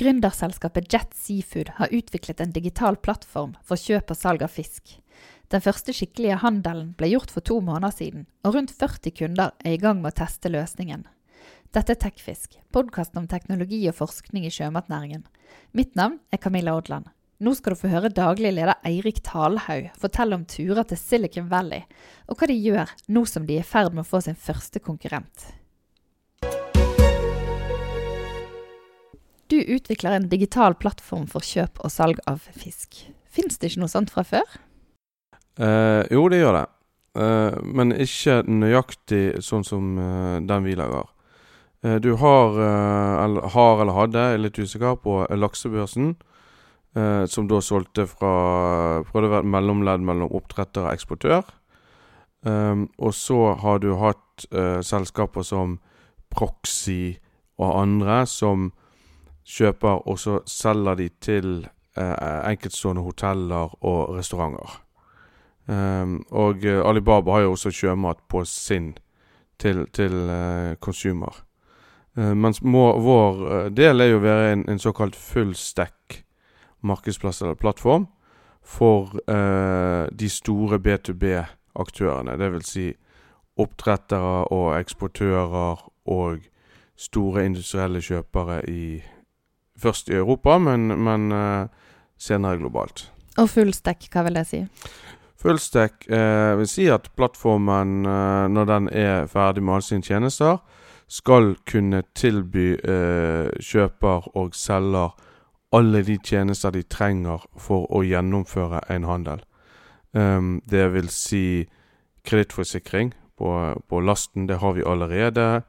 Gründerselskapet Jet Seafood har utviklet en digital plattform for kjøp og salg av fisk. Den første skikkelige handelen ble gjort for to måneder siden, og rundt 40 kunder er i gang med å teste løsningen. Dette er Tekfisk, podkasten om teknologi og forskning i sjømatnæringen. Mitt navn er Camilla Odland. Nå skal du få høre daglig leder Eirik Talhaug fortelle om turer til Silicon Valley, og hva de gjør nå som de er i ferd med å få sin første konkurrent. Utvikler en digital plattform for kjøp og salg av fisk. Fins det ikke noe sånt fra før? Eh, jo, det gjør det. Eh, men ikke nøyaktig sånn som eh, den vi lager. Eh, du har, eh, eller, har eller hadde, jeg er litt usikker, på laksebørsen. Eh, som da solgte fra Prøvde å være mellomledd mellom oppdretter og eksportør. og så har du hatt selskaper som Proxy og andre som kjøper, og så selger de til eh, enkeltstående hoteller og restauranter. Um, og uh, Alibaba har jo også sjømat på sin til, til uh, consumer. Mens vår del er jo å være en, en såkalt full stack markedsplass eller plattform for de store B2B-aktørene. Det vil si oppdrettere og eksportører og store industrielle kjøpere i Først i Europa, men, men uh, senere globalt. Og fullstack, hva vil det si? Fullstack uh, vil si at plattformen, uh, når den er ferdig med alle sine tjenester, skal kunne tilby kjøper og selger alle de tjenester de trenger for å gjennomføre en handel. Um, det vil si kredittforsikring på, på lasten, det har vi allerede.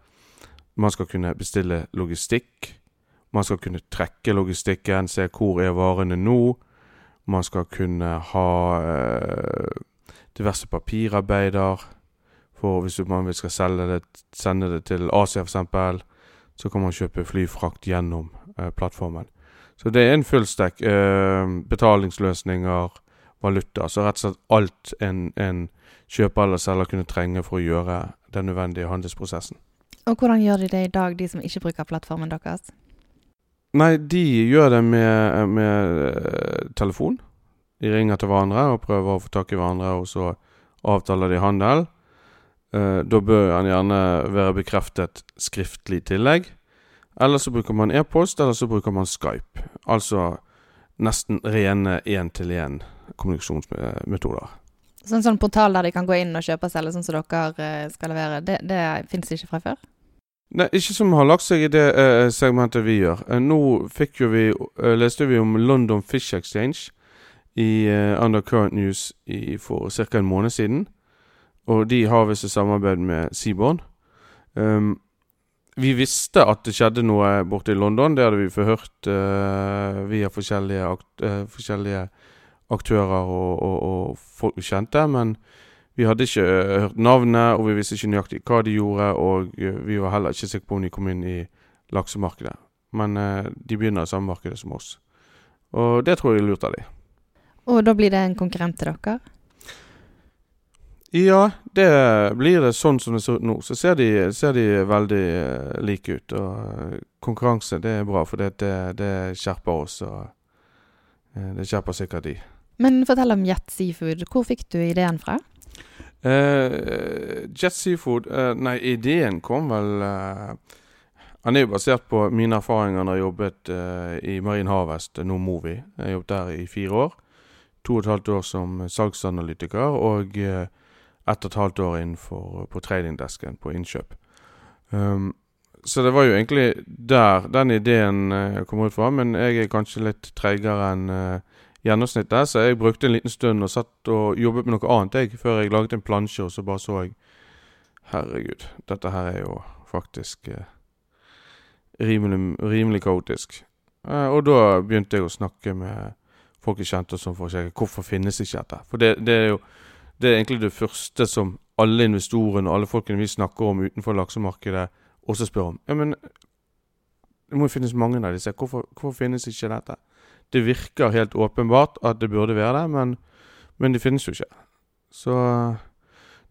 Man skal kunne bestille logistikk. Man skal kunne trekke logistikken, se hvor er varene nå. Man skal kunne ha eh, diverse papirarbeider. For hvis man skal det, sende det til Asia f.eks., så kan man kjøpe flyfrakt gjennom eh, plattformen. Så det er en fullstek eh, betalingsløsninger, valuta. Så rett og slett alt en, en kjøper eller selger kunne trenge for å gjøre den nødvendige handelsprosessen. Og hvordan gjør de det i dag, de som ikke bruker plattformen deres? Nei, de gjør det med, med uh, telefon. De ringer til hverandre og prøver å få tak i hverandre, og så avtaler de handel. Uh, da bør han gjerne være bekreftet skriftlig tillegg. Eller så bruker man e-post, eller så bruker man Skype. Altså nesten rene én-til-én kommunikasjonsmetoder. Så en sånn portal der de kan gå inn og kjøpe og selge, sånn som dere eh, skal levere, det, det fins ikke fra før? Nei, ikke som har lagt seg i det uh, segmentet vi gjør. Uh, nå fikk jo vi uh, leste vi om London Fish Exchange i Under Current News i, for ca. en måned siden. Og de har visst et samarbeid med Seaborn. Um, vi visste at det skjedde noe borte i London. Det hadde vi forhørt via forskjellige, akt forskjellige aktører og, og, og folk vi kjente. Men vi hadde ikke uh, hørt navnet, og vi visste ikke nøyaktig hva de gjorde, og uh, vi var heller ikke sikre på om de kom inn i laksemarkedet. Men uh, de begynner i samme markedet som oss. Og det tror jeg er lurt av dem. Og da blir det en konkurrent til dere? Ja, det blir det sånn som det ser ut nå. Så ser de, ser de veldig like ut. Og konkurranse, det er bra, for det, det, det skjerper oss, og det skjerper sikkert de. Men fortell om Jet Seafood. Hvor fikk du ideen fra? Uh, Jet Seafood uh, Nei, ideen kom vel uh, Han er jo basert på mine erfaringer når jeg jobbet i Marin Harvest, nå Movi. Jeg jobbet der i fire år. To og et halvt år som salgsanalytiker og ett og et halvt år innenfor på tradingdesken på innkjøp. Um, så det var jo egentlig der den ideen kom ut fra, men jeg er kanskje litt treigere enn gjennomsnittet. Så jeg brukte en liten stund og satt og jobbet med noe annet jeg, før jeg laget en plansje, og så bare så jeg Herregud, dette her er jo faktisk eh, rimelig, rimelig kaotisk. Eh, og da begynte jeg å snakke med folk jeg kjente som for eksempel hvorfor finnes ikke dette. For det, det, er jo det er egentlig det første som alle investorene og alle folkene vi snakker om utenfor laksemarkedet, også spør om. Ja, men det må jo finnes mange av disse. Hvorfor, hvorfor finnes ikke dette? Det virker helt åpenbart at det burde være det, men, men det finnes jo ikke. Så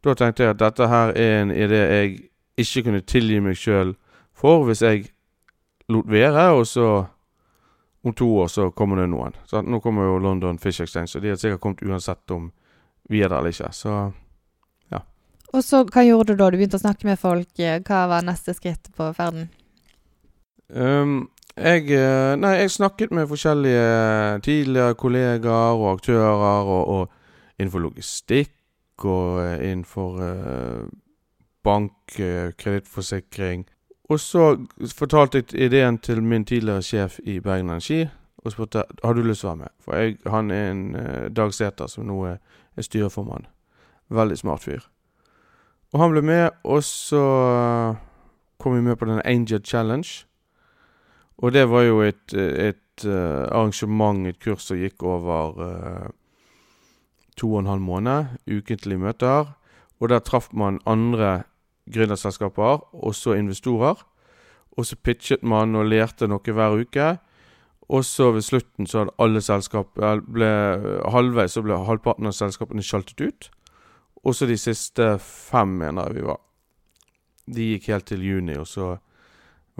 da tenkte jeg at dette her er en idé jeg ikke kunne tilgi meg sjøl for hvis jeg lot være, og så om to år så kommer det noen. Så nå kommer jo London Fish Exchange, og de har sikkert kommet uansett om vi er der eller ikke. Så ja. Og så hva gjorde du da? Du begynte å snakke med folk. Hva var neste skritt på ferden? Ehm, jeg, eh, nei, jeg snakket med forskjellige tidligere kollegaer og aktører og, og innenfor logistikk og eh, innenfor eh, bank, kredittforsikring. Og så fortalte jeg ideen til min tidligere sjef i Bergen Energi og spurte har du lyst til å være med. For jeg, han er en eh, Dag Sæther som nå er, er styreformann. Veldig smart fyr. Og han ble med, og så kom vi med på den Angel Challenge. Og det var jo et, et eh, arrangement, et kurs som gikk over eh, to og en halv måned. Ukentlige møter. Og der traff man andre gründerselskaper, også investorer. Og så pitchet man og lærte noe hver uke. Og så ved slutten så hadde alle selskap eh, ble Halvveis så ble halvparten av selskapene sjaltet ut. Og så de siste fem, mener jeg vi var. De gikk helt til juni, og så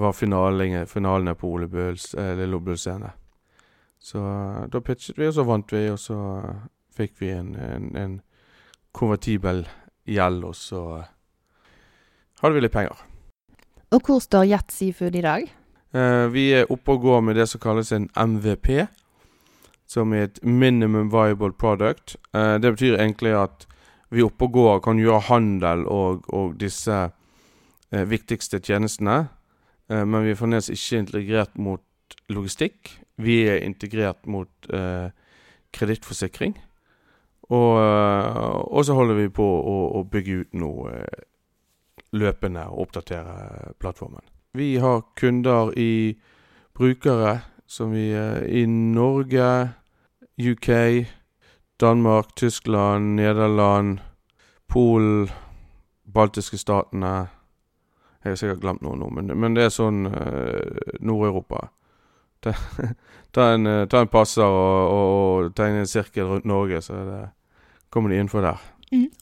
var finalen, finalene på Ole Bøhls Lille scene. Så eh, da pitchet vi, og så vant vi, og så eh, fikk vi en, en, en konvertibel gjeld, og så eh, hadde vi litt penger. Og hvor står Jet Seafood i dag? Eh, vi er oppe og går med det som kalles en MVP, som er et minimum viable product. Eh, det betyr egentlig at vi oppe og går kan gjøre handel og, og disse eh, viktigste tjenestene, men vi er fremdeles ikke integrert mot logistikk. Vi er integrert mot eh, kredittforsikring. Og, eh, og så holder vi på å, å bygge ut noe eh, løpende og oppdatere plattformen. Vi har kunder i brukere som vi er i Norge, UK, Danmark, Tyskland, Nederland, Polen, baltiske statene Jeg har sikkert glemt noe nå, men, men det er sånn uh, Nord-Europa. Ta, ta, en, eh, ta en passer og, og, og tegne en sirkel rundt Norge, så det, kommer de innenfor der.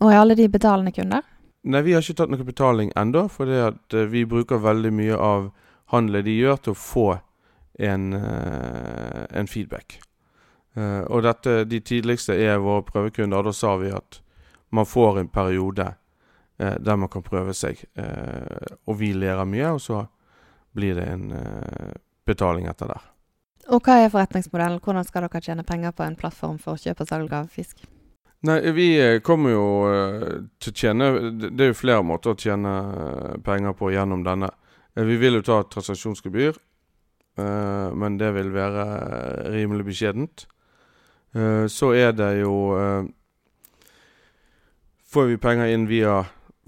Og er alle de betalende kunder? Nei, vi har ikke tatt noe betaling ennå, for det at eh, vi bruker veldig mye av handelen de gjør, til å få en, en feedback. Og dette, de tidligste er våre prøvekunder. Da sa vi at man får en periode der man kan prøve seg. eh, og vi lærer mye, og så blir det en eh, betaling etter der. Og hva er forretningsmodellen? Hvordan skal dere tjene penger på en plattform for kjøp og salg av fisk? Nei, vi eh, kommer jo eh, til å tjene Det er jo flere måter å tjene eh, penger på gjennom denne. Eh, Vi vil jo ta et transaksjonsgebyr, eh, men det vil være eh, rimelig beskjedent. Eh, Så er det jo eh, Får vi penger inn via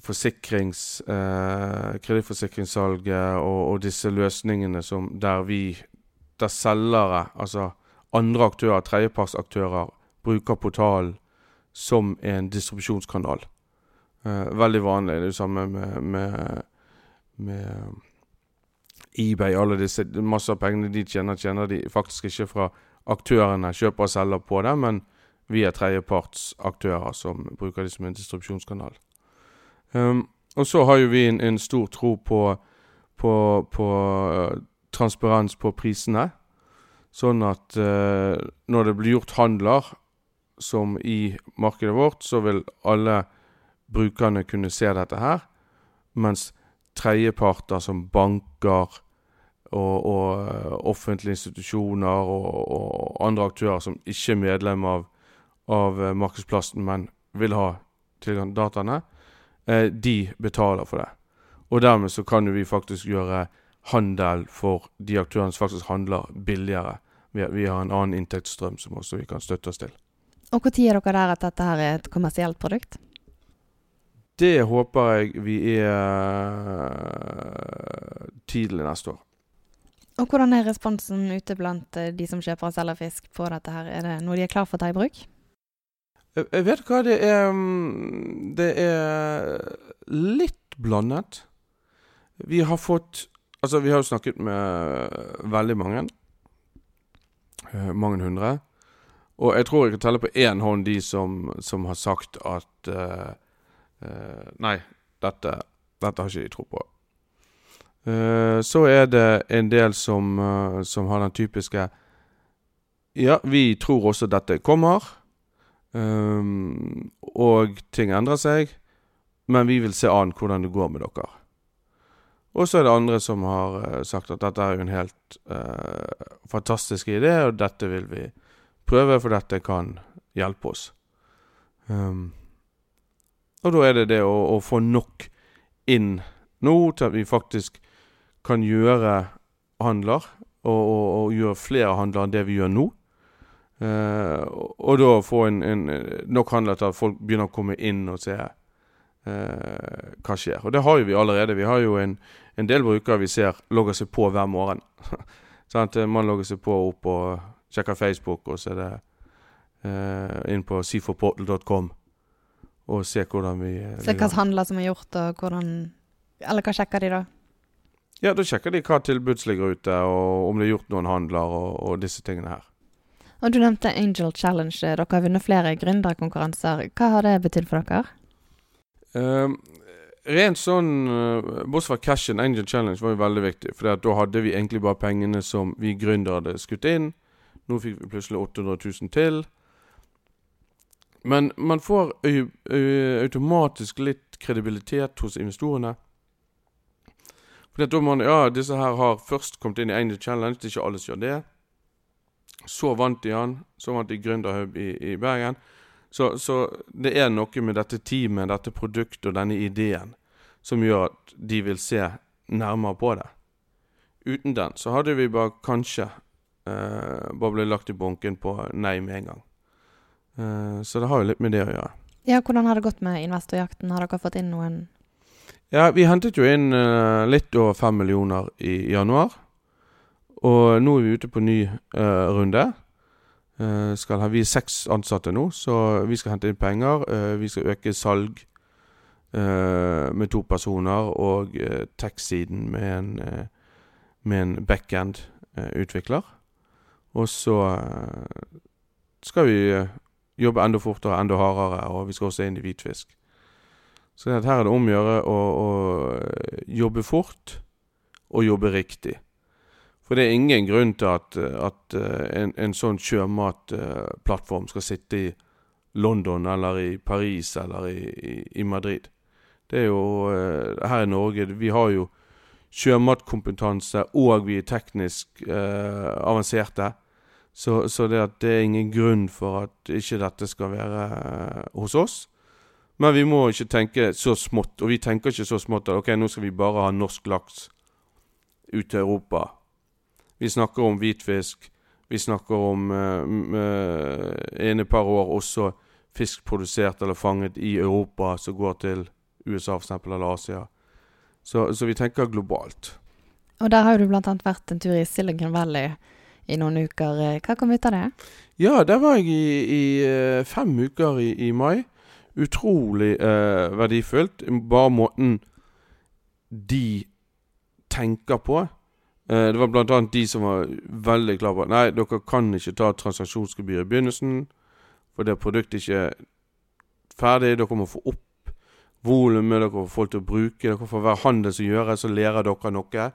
forsikrings... eh, kredittforsikringssalget og, og disse løsningene som der vi Der selgere, altså andre aktører, tredjepartsaktører, bruker portalen som en distribusjonskanal. Eh, veldig vanlig. Det er det samme med, med, med eBay. Alle disse, masse av pengene de tjener, tjener de faktisk ikke fra aktørene, kjøper og selger på det, men via tredjepartsaktører som bruker det som en distribusjonskanal. Um, og så har jo vi en, en stor tro på, på, på uh, transparens på prisene. Sånn at uh, når det blir gjort handler, som i markedet vårt, så vil alle brukerne kunne se dette her. Mens tredjeparter som banker og, og eh, offentlige institusjoner og, og andre aktører som ikke er medlem av, av markedsplassen, men vil ha tilgang til dataene, de betaler for det. Og dermed så kan vi faktisk gjøre handel for de aktørene som faktisk handler billigere. Vi, vi har en annen inntektsstrøm som også vi kan støtte oss til. Og når er dere der at dette her er et kommersielt produkt? Det håper jeg vi er eh, tidlig neste år. Og hvordan er responsen ute blant eh, de som kjøper og selger fisk på dette her? Er det noe de er klar for å ta i bruk? Jeg, jeg vet hva det er mm, Det er litt blandet. Vi har fått Altså, vi har jo snakket med veldig mange. Eh, mange hundre. Og jeg tror jeg kan telle på én hånd de som, som har sagt at uh, eh, Nei, dette, dette har ikke de tro på. Uh, så er det en del som, eh, som har den typiske ja, vi tror også dette kommer. Um, og ting endrer seg. Men vi vil se an hvordan det går med dere. Og så er det andre som har uh, sagt at dette er jo en helt uh, fantastisk idé, og dette vil vi prøve, for dette kan hjelpe oss. Um, og da er det det å, å, få nok inn nå til at vi faktisk kan gjøre handler, og, og, og gjøre flere handler enn det vi gjør nå. Uh, og da få en, en, nok handler til at folk begynner å komme inn og se uh, hva skjer. Og det har jo vi allerede. Vi har jo en, en del brukere vi ser logger seg på hver morgen. Man logger seg på opp og sjekker Facebook, og så er det inn på siforportal.com og se hvordan vi Se hvilke handler som er gjort, og hvordan Eller hva sjekker de da? Ja, da sjekker de hva tilbud som ligger ute, og om det er gjort noen handler, og, og disse tingene her. Og Du nevnte Angel Challenge. Dere har vunnet flere gründerkonkurranser. Hva har det betydd for dere? Uh, rent sånn uh, Bortsett fra cashen, Angel Challenge var jo veldig viktig. For da hadde vi egentlig bare pengene som vi gründere hadde skutt inn. Nå fikk vi plutselig 800 000 til. Men man får automatisk litt kredibilitet hos investorene. For da man, ja, disse her har først kommet inn i Angel Challenge, det er ikke alle som gjør det. Så vant de han. Så vant de Gründerhub i, i Bergen. Så, så, det er noe med dette teamet, dette produktet og denne ideen som gjør at de vil se nærmere på det. Uten den så hadde vi bare kanskje eh, bare blitt lagt i bunken på nei med en gang. Eh, så det har jo litt med det å gjøre. Ja, Hvordan har det gått med investorjakten? Har dere fått inn noen Ja, vi hentet jo inn eh, litt over fem millioner i januar. Og nå er vi ute på ny uh, runde. Uh, ha, vi er seks ansatte nå, så vi skal hente inn penger. Uh, vi skal øke salg med to personer, og uh, tech-siden med en, uh, en backend-utvikler. og så skal vi jobbe enda fortere, enda hardere, og vi skal også inn i hvitfisk. Så her er det om å gjøre å jobbe fort og jobbe riktig. For det er ingen grunn til at, at eh, en, en, sånn sjømatplattform skal sitte i London eller i Paris eller i, i, i Madrid. Det er jo eh, Her i Norge Vi har jo sjømatkompetanse, og vi er teknisk eh, avanserte. Så, så det, det, er ingen grunn for at ikke dette skal være eh, hos oss. Men vi må ikke tenke så smått. Og vi tenker ikke så smått at ok, nå skal vi bare ha norsk laks ut til Europa vi snakker om hvitfisk. Vi snakker om uh, en par år også fisk produsert eller fanget i Europa som går til USA for eksempel, eller Asia. Så, så, vi tenker globalt. Og der har du bl.a. vært en tur i Silicon Valley i noen uker. Hva kom ut av det? Ja, der var jeg i, i eh, fem uker i, i mai. Utrolig uh, verdifullt. Bare måten de tenker på. Eh, det var bl.a. de som var veldig klare på Nei, dere kan ikke ta transaksjonsgebyr i begynnelsen, for det produktet ikke er ferdig. Dere må få opp volumet, dere får folk til å bruke. Dere får hver handel som gjøres, så lærer dere noe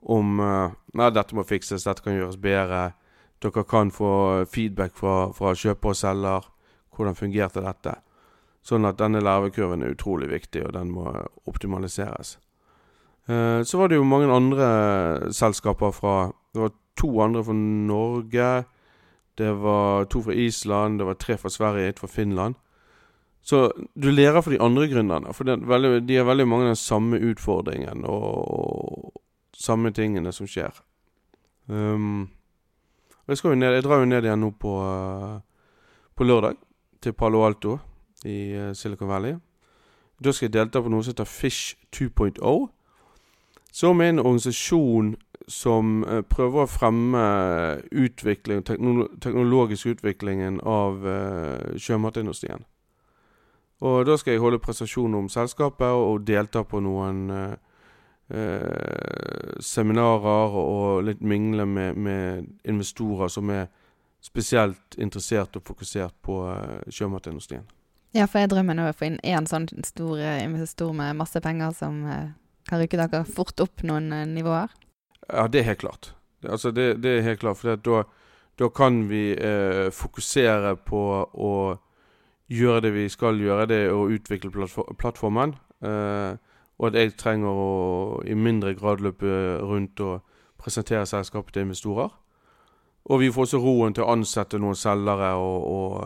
om uh, Nei, dette må fikses, dette kan gjøres bedre. Dere kan få feedback fra, fra kjøper og selger. Hvordan fungerte dette? Sånn at denne lærekurven er utrolig viktig, og den må optimaliseres. Eh, så var det jo mange andre selskaper fra Det var to andre fra Norge. Det var to fra Island, det var tre fra Sverige, ett fra Finland. Så du lærer for de andre gründerne. For veldig, de har veldig mange den samme utfordringen og, samme tingene som skjer. Um, jeg, ned, jeg, drar jo ned igjen nå på, uh, på lørdag, til Palo Alto i uh, Silicon Valley. Da skal jeg delta på noe som heter Fish 2.0 som en organisasjon som uh, prøver å fremme utvikling, teknolo teknologisk utviklingen av uh, sjømatindustrien. Og da skal jeg holde prestasjon om selskapet og delta på noen eh, seminarer og litt mingle med, med, investorer som er spesielt interessert og fokusert på sjømatindustrien. Ja, for jeg drømmer nå å få inn én sånn stor investor med masse penger som kan rykke dere fort opp noen eh, nivåer? Ja, det er helt klart. Altså, det, det er helt klart. For da, Da kan vi eh, fokusere på å gjøre det vi skal gjøre, det er å utvikle plattformen. Eh, og at jeg trenger å i mindre grad løpe rundt og presentere selskapet til investorer. Og vi får også roen til å ansette noen selgere og, og,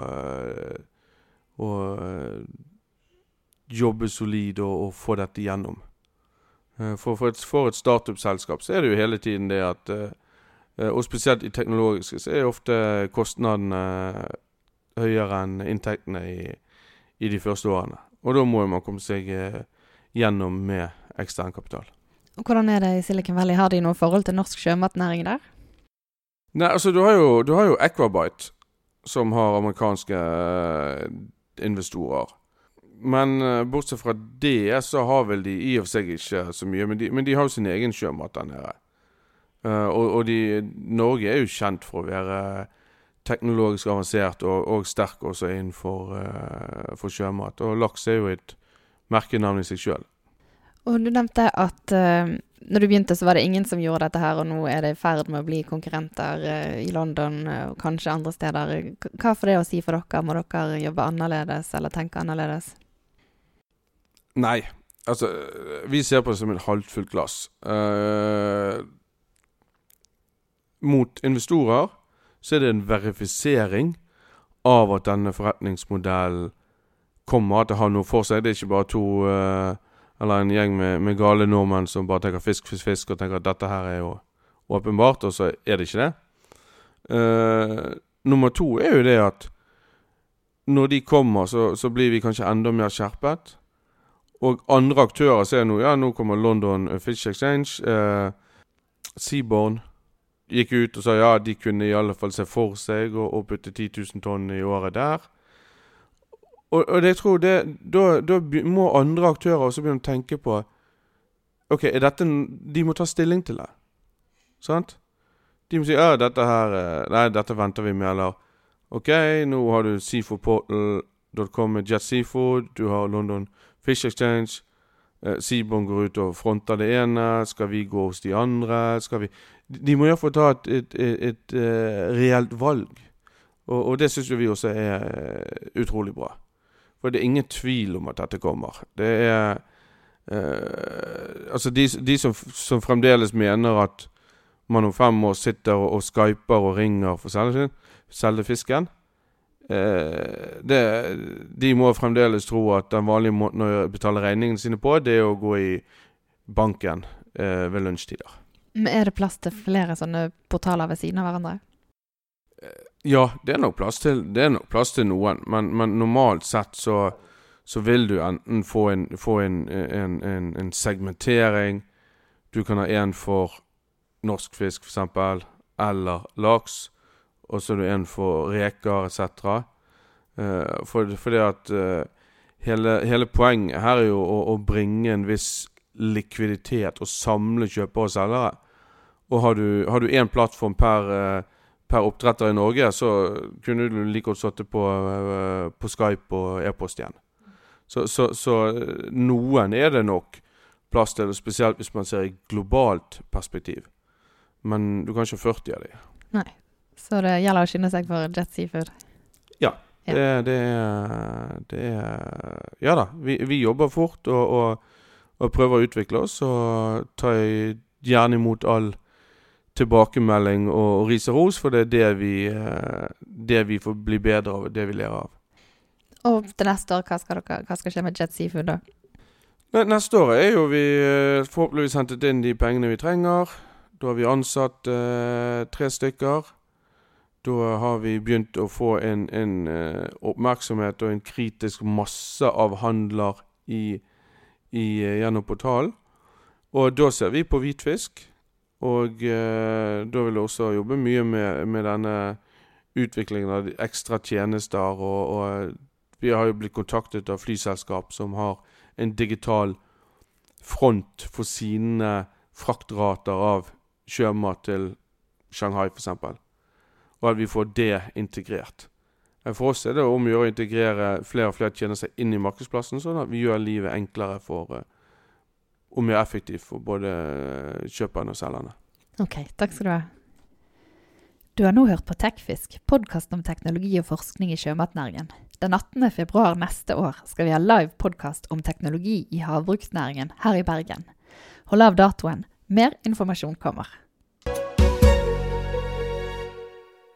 og, og eh, jobbe solid og, og, få dette gjennom. Eh, for, for et, for et startup-selskap så er det jo hele tiden det at Og spesielt i teknologiske så er ofte kostnadene høyere enn inntektene i, i de første årene. Og da må man komme seg gjennom med ekstern kapital. Og Hvordan er det i Silicon Valley? Har de noe forhold til norsk sjømatnæring der? Nei, altså du har jo, du har jo Aquabite, som har amerikanske investorer. Men uh, bortsett fra det, så har vel de i og for seg ikke så mye. Men de, men de har jo sin egen sjømat der nede. Uh, og, og de, Norge er jo kjent for å være teknologisk avansert og, og sterk også innenfor for sjømat. Og laks er jo et merkenavn i seg sjøl. Og du nevnte at uh, når du begynte, så var det ingen som gjorde dette her, og nå er det i ferd med å bli konkurrenter uh, i London uh, og kanskje andre steder. Hva får det å si for dere? Må dere jobbe annerledes eller tenke annerledes? Nei, altså Vi ser på det som et halvt glass. mot investorer så er det en verifisering av at denne forretningsmodellen kommer, at det har noe for seg. Det er ikke bare to eller en gjeng med, med, gale nordmenn som bare tenker fisk, fisk, fisk, og tenker at dette her er jo åpenbart, og så er det ikke det. Uh, nummer to er jo det at når de kommer, så, så, blir vi kanskje enda mer skjerpet. Og andre aktører ser nå Ja, nå kommer London Fish Exchange. Eh, Seaborn gikk ut og sa ja, de kunne i alle fall se for seg å, å putte 10 000 tonn i året der. Og, og jeg tror det da, da, må andre aktører også begynne å tenke på OK, er dette De må ta stilling til det. Sant? De må si ja, dette her eh, Nei, dette venter vi med, eller OK, nå har du seafoodportal.com med Jet du har London Fish Exchange. Eh, går ut og fronter det ene. Skal vi gå hos de andre? Skal vi De må iallfall ta et, et, et, et uh, reelt valg. Og, og det syns vi også er uh, utrolig bra. For det er ingen tvil om at dette kommer. Det er eh, Altså, de, de som, som, fremdeles mener at man om fem år sitter og, og skyper og ringer for å selge fisken eh, det, De må fremdeles tro at den vanlige måten å betale regningene sine på, det er å gå i banken eh, ved lunsjtider. Men Er det plass til flere sånne portaler ved siden av hverandre? Ja, det er nok plass til, nok plass til noen, men, men, normalt sett så, så vil du enten få, en, få en, en, en, segmentering. Du kan ha en for norsk fisk, f.eks., eller laks. Og så er det en for reker etc. Eh, for, fordi at uh, hele, hele, poenget her er jo å, å, bringe en viss likviditet og samle kjøpere og selgere. Og har du én plattform per uh, per oppdretter i Norge, så kunne du like godt sittet på, på, Skype og e-post igjen. Så, så, så, eh, noen er det nok plass til, spesielt hvis man ser i globalt perspektiv. Men du kan ikke ha 40 av dem. Nei. Så det gjelder å skynde seg for Jet Seafood? Ja. ja. Det, det, det, Ja da. Vi, vi jobber fort og, og, og, prøver å utvikle oss. Og tar gjerne imot all tilbakemelding og ris og ros, for det er det vi, eh, det vi får bli bedre av, det vi lærer av. Og til neste år, hva skal, dere, hva skal skje med Jet Seafood da? Neste år er jo vi eh, forhåpentligvis hentet inn de pengene vi trenger. Da har vi ansatt eh, tre stykker. Da har vi begynt å få en, en uh, oppmerksomhet og en kritisk masse av handler i, i, uh, gjennom portalen. Og da ser vi på hvitfisk. Og uh, da vil jeg også jobbe mye med, med denne utviklingen av ekstra tjenester. Og, og, vi har jo blitt kontaktet av flyselskap som har en digital front for sine fraktrater av sjømat til Shanghai f.eks. Og at vi får det integrert. For oss er det om å gjøre å integrere flere og flere tjenester inn i markedsplassen, sånn at vi gjør livet enklere for uh, og mer effektivt for både kjøperne og selgerne. Ok, takk skal du ha. Du har nå hørt på Tekfisk, podkast om teknologi og forskning i sjømatnæringen. Den 18. februar neste år skal vi ha live podkast om teknologi i havbruksnæringen her i Bergen. Hold av datoen. Mer informasjon kommer.